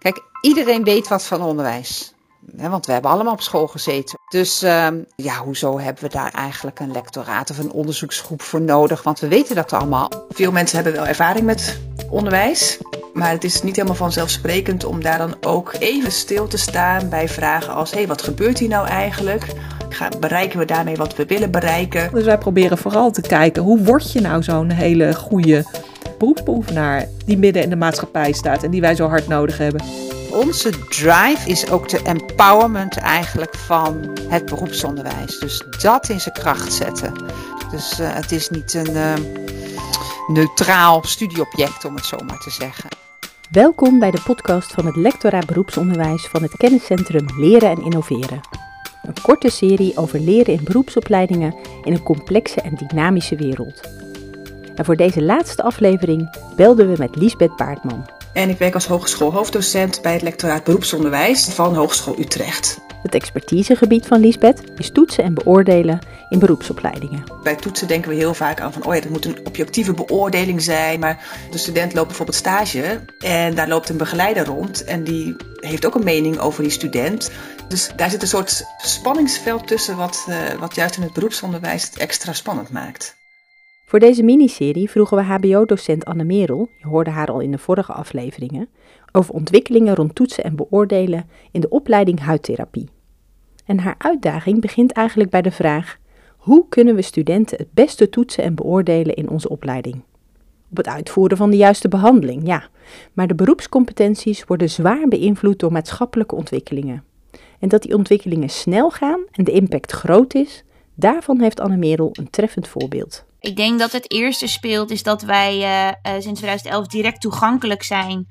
Kijk, iedereen weet wat van onderwijs. want we hebben allemaal op school gezeten. Dus uh, ja, hoezo hebben we daar eigenlijk een lectoraat of een onderzoeksgroep voor nodig? Want we weten dat allemaal. Veel mensen hebben wel ervaring met onderwijs. Maar het is niet helemaal vanzelfsprekend om daar dan ook even stil te staan bij vragen als: hé, hey, wat gebeurt hier nou eigenlijk? bereiken we daarmee wat we willen bereiken? Dus wij proberen vooral te kijken hoe word je nou zo'n hele goede beroepsbeoefenaar die midden in de maatschappij staat en die wij zo hard nodig hebben. Onze drive is ook de empowerment eigenlijk van het beroepsonderwijs. Dus dat in zijn kracht zetten. Dus uh, het is niet een uh, neutraal studieobject om het zo maar te zeggen. Welkom bij de podcast van het Lectoraat Beroepsonderwijs van het kenniscentrum Leren en Innoveren. Een korte serie over leren in beroepsopleidingen in een complexe en dynamische wereld. En voor deze laatste aflevering belden we met Liesbeth Baartman. En ik werk als hogeschoolhoofddocent bij het lectoraat beroepsonderwijs van Hogeschool Utrecht. Het expertisegebied van Liesbeth is toetsen en beoordelen in beroepsopleidingen. Bij toetsen denken we heel vaak aan van, oh ja, dat moet een objectieve beoordeling zijn. Maar de student loopt bijvoorbeeld stage en daar loopt een begeleider rond en die heeft ook een mening over die student. Dus daar zit een soort spanningsveld tussen wat, uh, wat juist in het beroepsonderwijs het extra spannend maakt. Voor deze miniserie vroegen we HBO-docent Anne Merel, je hoorde haar al in de vorige afleveringen, over ontwikkelingen rond toetsen en beoordelen in de opleiding huidtherapie. En haar uitdaging begint eigenlijk bij de vraag: hoe kunnen we studenten het beste toetsen en beoordelen in onze opleiding? Op het uitvoeren van de juiste behandeling, ja, maar de beroepscompetenties worden zwaar beïnvloed door maatschappelijke ontwikkelingen. En dat die ontwikkelingen snel gaan en de impact groot is, daarvan heeft Anne Merel een treffend voorbeeld. Ik denk dat het eerste speelt is dat wij uh, uh, sinds 2011 direct toegankelijk zijn.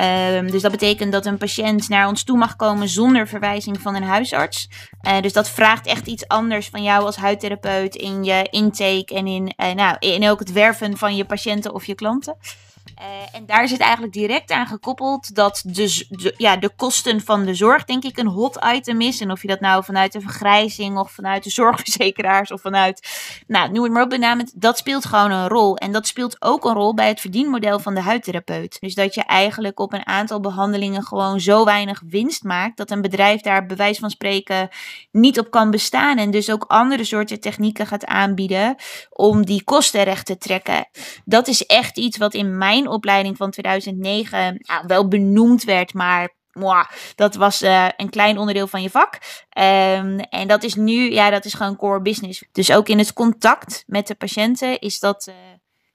Uh, dus dat betekent dat een patiënt naar ons toe mag komen zonder verwijzing van een huisarts. Uh, dus dat vraagt echt iets anders van jou als huidtherapeut in je intake en in, nou, in ook het werven van je patiënten of je klanten. Uh, en daar zit eigenlijk direct aan gekoppeld dat de, de, ja, de kosten van de zorg, denk ik, een hot item is. En of je dat nou vanuit de vergrijzing of vanuit de zorgverzekeraars of vanuit, nou, noem het maar op, benamend, dat speelt gewoon een rol. En dat speelt ook een rol bij het verdienmodel van de huidtherapeut. Dus dat je eigenlijk op een aantal behandelingen gewoon zo weinig winst maakt, dat een bedrijf daar bewijs van spreken niet op kan bestaan. En dus ook andere soorten technieken gaat aanbieden om die kosten recht te trekken. Dat is echt iets wat in mijn opleiding van 2009 nou, wel benoemd werd, maar dat was uh, een klein onderdeel van je vak. Um, en dat is nu, ja, dat is gewoon core business. Dus ook in het contact met de patiënten is dat, uh,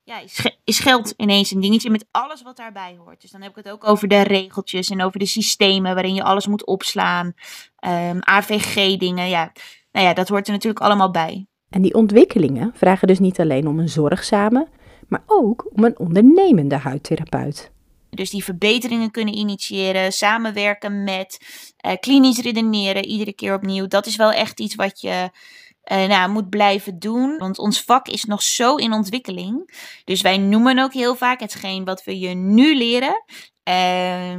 ja, is, geld ineens een dingetje met alles wat daarbij hoort. Dus dan heb ik het ook over de regeltjes en over de systemen waarin je alles moet opslaan. Ehm, AVG-dingen, ja. Nou ja, dat hoort er natuurlijk allemaal bij. En die ontwikkelingen vragen dus niet alleen om een zorgzame, maar ook om een ondernemende huidtherapeut. Dus die verbeteringen kunnen initiëren, samenwerken met, uh, klinisch redeneren, iedere keer opnieuw. Dat is wel echt iets wat je uh, nou, moet blijven doen. Want ons vak is nog zo in ontwikkeling. Dus wij noemen ook heel vaak hetgeen wat we je nu leren. Uh,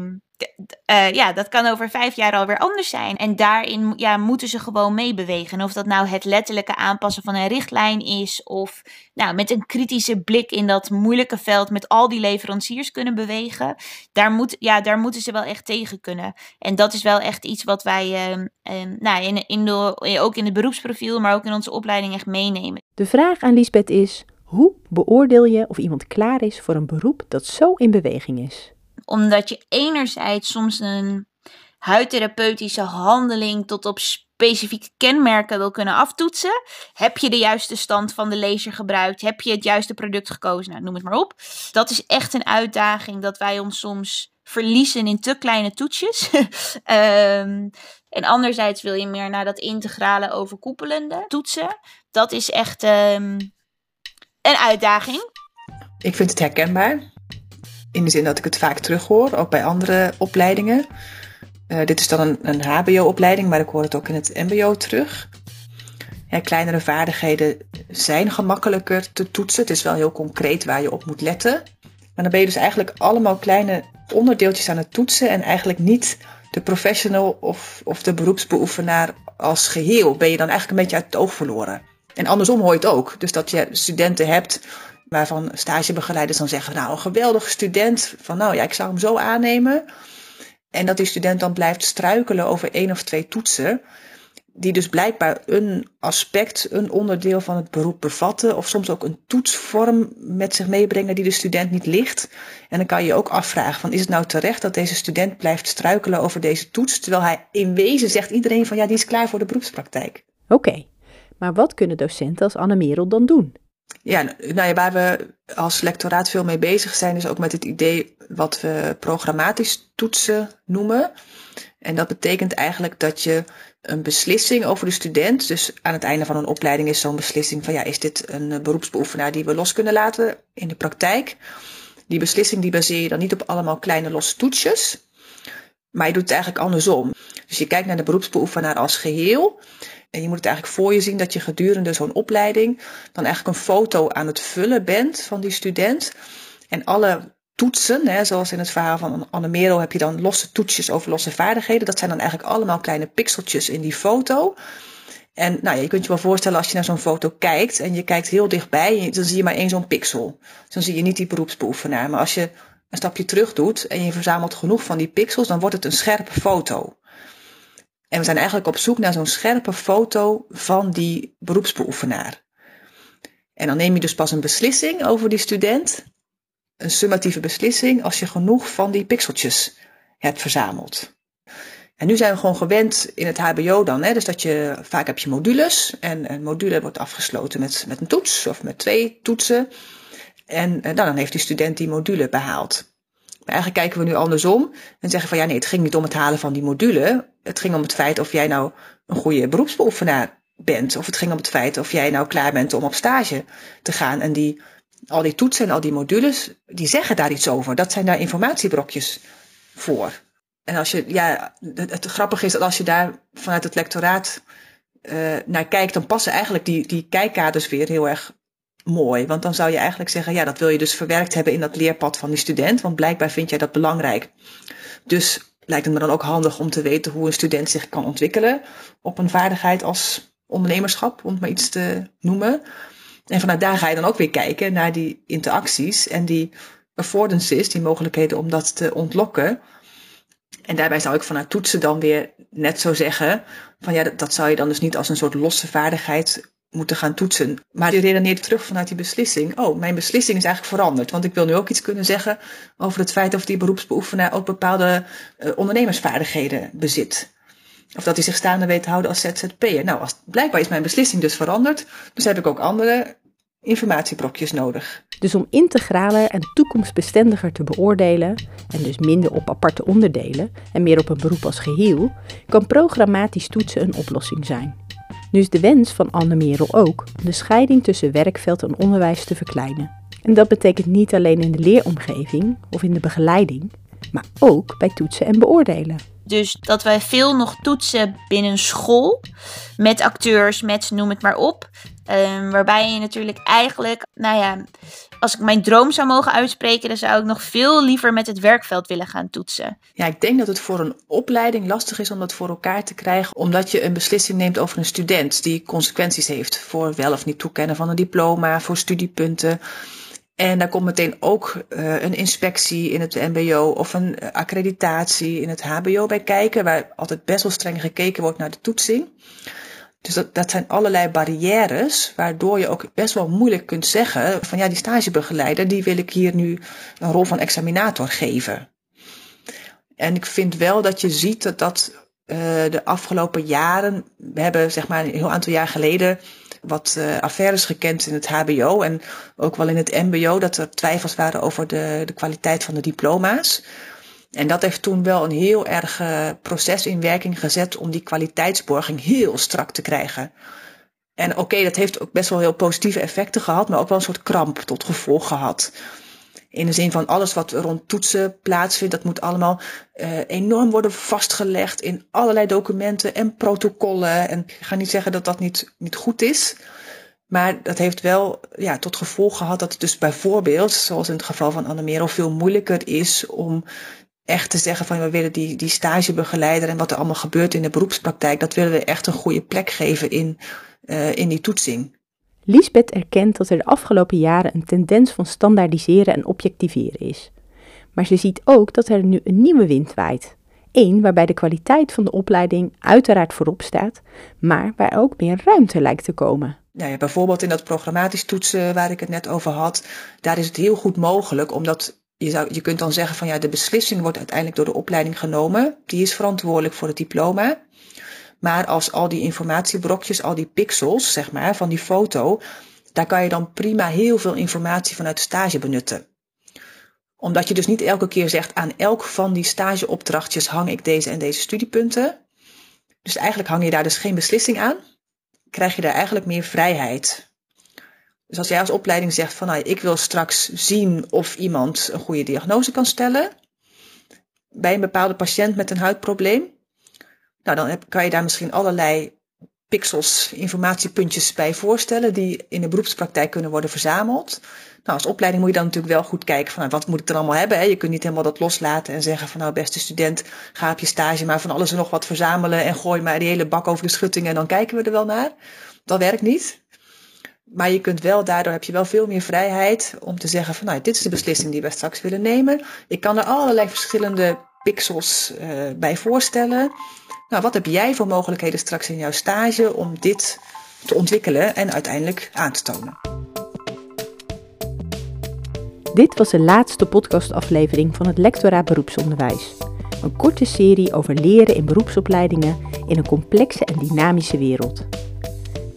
uh, ja, dat kan over vijf jaar alweer anders zijn. En daarin ja, moeten ze gewoon meebewegen. of dat nou het letterlijke aanpassen van een richtlijn is, of nou, met een kritische blik in dat moeilijke veld met al die leveranciers kunnen bewegen. Daar, moet, ja, daar moeten ze wel echt tegen kunnen. En dat is wel echt iets wat wij uh, uh, nou, in, in de, ook in het beroepsprofiel, maar ook in onze opleiding echt meenemen. De vraag aan Lisbeth is: hoe beoordeel je of iemand klaar is voor een beroep dat zo in beweging is? Omdat je enerzijds soms een huidtherapeutische handeling tot op specifieke kenmerken wil kunnen aftoetsen. Heb je de juiste stand van de laser gebruikt? Heb je het juiste product gekozen? Nou, noem het maar op. Dat is echt een uitdaging dat wij ons soms verliezen in te kleine toetsjes. um, en anderzijds wil je meer naar dat integrale overkoepelende toetsen. Dat is echt um, een uitdaging. Ik vind het herkenbaar. In de zin dat ik het vaak terughoor, ook bij andere opleidingen. Uh, dit is dan een, een HBO-opleiding, maar ik hoor het ook in het MBO terug. Kleinere vaardigheden zijn gemakkelijker te toetsen. Het is wel heel concreet waar je op moet letten. Maar dan ben je dus eigenlijk allemaal kleine onderdeeltjes aan het toetsen en eigenlijk niet de professional of, of de beroepsbeoefenaar als geheel. Ben je dan eigenlijk een beetje uit het oog verloren. En andersom hoor je het ook. Dus dat je studenten hebt waarvan stagebegeleiders dan zeggen, nou een geweldige student, van nou ja, ik zou hem zo aannemen. En dat die student dan blijft struikelen over één of twee toetsen die dus blijkbaar een aspect, een onderdeel van het beroep bevatten, of soms ook een toetsvorm met zich meebrengen die de student niet ligt. En dan kan je je ook afvragen: van, is het nou terecht dat deze student blijft struikelen over deze toets, terwijl hij in wezen zegt iedereen van ja, die is klaar voor de beroepspraktijk. Oké, maar wat kunnen docenten als Anne Merel dan doen? Ja, nou ja, waar we als lectoraat veel mee bezig zijn, is ook met het idee wat we programmatisch toetsen noemen. En dat betekent eigenlijk dat je een beslissing over de student, dus aan het einde van een opleiding is zo'n beslissing van ja, is dit een eh, beroepsbeoefenaar die we los kunnen laten in de praktijk? Die beslissing die baseer je dan niet op allemaal kleine losse toetsjes, maar je doet het eigenlijk andersom. Dus je kijkt naar de beroepsbeoefenaar als geheel. En je moet het eigenlijk voor je zien dat je gedurende zo'n opleiding dan eigenlijk een foto aan het vullen bent van die student. En alle toetsen, hè, zoals in het verhaal van Anne Merel heb je dan losse toetsjes over losse vaardigheden. Dat zijn dan eigenlijk allemaal kleine pixeltjes in die foto. En nou ja, je kunt je wel voorstellen als je naar zo'n foto kijkt en je kijkt heel dichtbij, dan zie je maar één zo'n pixel. Dus dan zie je niet die beroepsbeoefenaar. Maar als je een stapje terug doet en je verzamelt genoeg van die pixels, dan wordt het een scherpe foto. En we zijn eigenlijk op zoek naar zo'n scherpe foto van die beroepsbeoefenaar. En dan neem je dus pas een beslissing over die student een summatieve beslissing als je genoeg van die pixeltjes hebt verzameld. En nu zijn we gewoon gewend in het HBO dan, hè, dus dat je vaak heb je modules en een module wordt afgesloten met, met een toets of met twee toetsen. En, en nou, dan heeft die student die module behaald. Eigenlijk kijken we nu andersom en zeggen van ja nee, het ging niet om het halen van die module. Het ging om het feit of jij nou een goede beroepsbeoefenaar bent. Of het ging om het feit of jij nou klaar bent om op stage te gaan en die al die toetsen en al die modules, die zeggen daar iets over. Dat zijn daar informatiebrokjes voor. En als je, ja, het, grappige is dat als je daar vanuit het lectoraat uh, naar kijkt, dan passen eigenlijk die, die kijkkaders weer heel erg mooi. Want dan zou je eigenlijk zeggen, ja, dat wil je dus verwerkt hebben in dat leerpad van die student, want blijkbaar vind jij dat belangrijk. Dus lijkt het me dan ook handig om te weten hoe een student zich kan ontwikkelen op een vaardigheid als ondernemerschap, om het maar iets te noemen. En vanuit daar ga je dan ook weer kijken naar die interacties en die affordances, die mogelijkheden om dat te ontlokken. En daarbij zou ik vanuit toetsen dan weer net zo zeggen: van ja, dat, dat zou je dan dus niet als een soort losse vaardigheid moeten gaan toetsen. Maar je redeneert terug vanuit die beslissing. Oh, mijn beslissing is eigenlijk veranderd. Want ik wil nu ook iets kunnen zeggen over het feit of die beroepsbeoefenaar ook bepaalde uh, ondernemersvaardigheden bezit. Of dat hij zich staande weet te houden als ZZP'er. Nou, als, blijkbaar is mijn beslissing dus veranderd. Dus heb ik ook andere informatiebrokjes nodig. Dus om integraler en toekomstbestendiger te beoordelen, en dus minder op aparte onderdelen en meer op een beroep als geheel, kan programmatisch toetsen een oplossing zijn. Nu is de wens van Anne Merel ook de scheiding tussen werkveld en onderwijs te verkleinen. En dat betekent niet alleen in de leeromgeving of in de begeleiding, maar ook bij toetsen en beoordelen. Dus dat wij veel nog toetsen binnen school. Met acteurs, met noem het maar op. Um, waarbij je natuurlijk eigenlijk, nou ja, als ik mijn droom zou mogen uitspreken, dan zou ik nog veel liever met het werkveld willen gaan toetsen. Ja, ik denk dat het voor een opleiding lastig is om dat voor elkaar te krijgen, omdat je een beslissing neemt over een student die consequenties heeft voor wel of niet toekennen van een diploma, voor studiepunten. En daar komt meteen ook uh, een inspectie in het MBO of een accreditatie in het HBO bij kijken, waar altijd best wel streng gekeken wordt naar de toetsing. Dus dat, dat zijn allerlei barrières, waardoor je ook best wel moeilijk kunt zeggen van ja, die stagebegeleider, die wil ik hier nu een rol van examinator geven. En ik vind wel dat je ziet dat dat uh, de afgelopen jaren, we hebben zeg maar een heel aantal jaar geleden wat uh, affaires gekend in het HBO en ook wel in het MBO, dat er twijfels waren over de, de kwaliteit van de diploma's. En dat heeft toen wel een heel erg uh, proces in werking gezet om die kwaliteitsborging heel strak te krijgen. En oké, dat heeft ook best wel heel positieve effecten gehad, maar ook wel een soort kramp tot gevolg gehad. In de zin van alles wat rond toetsen plaatsvindt, dat moet allemaal uh, enorm worden vastgelegd in allerlei documenten en protocollen. En ik ga niet zeggen dat dat niet, niet goed is. Maar dat heeft wel ja, tot gevolg gehad dat het dus bijvoorbeeld, zoals in het geval van Annemero, veel moeilijker is om echt te zeggen van we willen die, die stagebegeleider en wat er allemaal gebeurt in de beroepspraktijk, dat willen we echt een goede plek geven in, uh, in die toetsing. Lisbeth erkent dat er de afgelopen jaren een tendens van standaardiseren en objectiveren is. Maar ze ziet ook dat er nu een nieuwe wind waait. Eén waarbij de kwaliteit van de opleiding uiteraard voorop staat, maar waar ook meer ruimte lijkt te komen. Nou ja, bijvoorbeeld in dat programmatisch toetsen waar ik het net over had, daar is het heel goed mogelijk, omdat je, zou, je kunt dan zeggen van ja, de beslissing wordt uiteindelijk door de opleiding genomen. Die is verantwoordelijk voor het diploma. Maar als al die informatiebrokjes, al die pixels, zeg maar, van die foto, daar kan je dan prima heel veel informatie vanuit de stage benutten. Omdat je dus niet elke keer zegt aan elk van die stageopdrachtjes hang ik deze en deze studiepunten. Dus eigenlijk hang je daar dus geen beslissing aan. Krijg je daar eigenlijk meer vrijheid. Dus als jij als opleiding zegt van nou, ik wil straks zien of iemand een goede diagnose kan stellen bij een bepaalde patiënt met een huidprobleem, nou dan heb, kan je daar misschien allerlei pixels, informatiepuntjes bij voorstellen die in de beroepspraktijk kunnen worden verzameld. Nou, als opleiding moet je dan natuurlijk wel goed kijken van nou, wat moet ik er allemaal hebben. Hè? Je kunt niet helemaal dat loslaten en zeggen van nou beste student, ga op je stage maar van alles en nog wat verzamelen en gooi maar die hele bak over de schutting en dan kijken we er wel naar. Dat werkt niet. Maar je kunt wel, daardoor heb je wel veel meer vrijheid om te zeggen van nou, dit is de beslissing die we straks willen nemen. Ik kan er allerlei verschillende pixels uh, bij voorstellen. Nou, wat heb jij voor mogelijkheden straks in jouw stage om dit te ontwikkelen en uiteindelijk aan te tonen? Dit was de laatste podcastaflevering van het Lectoraat Beroepsonderwijs. Een korte serie over leren in beroepsopleidingen in een complexe en dynamische wereld.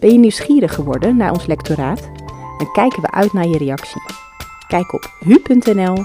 Ben je nieuwsgierig geworden naar ons lectoraat? Dan kijken we uit naar je reactie. Kijk op hu.nl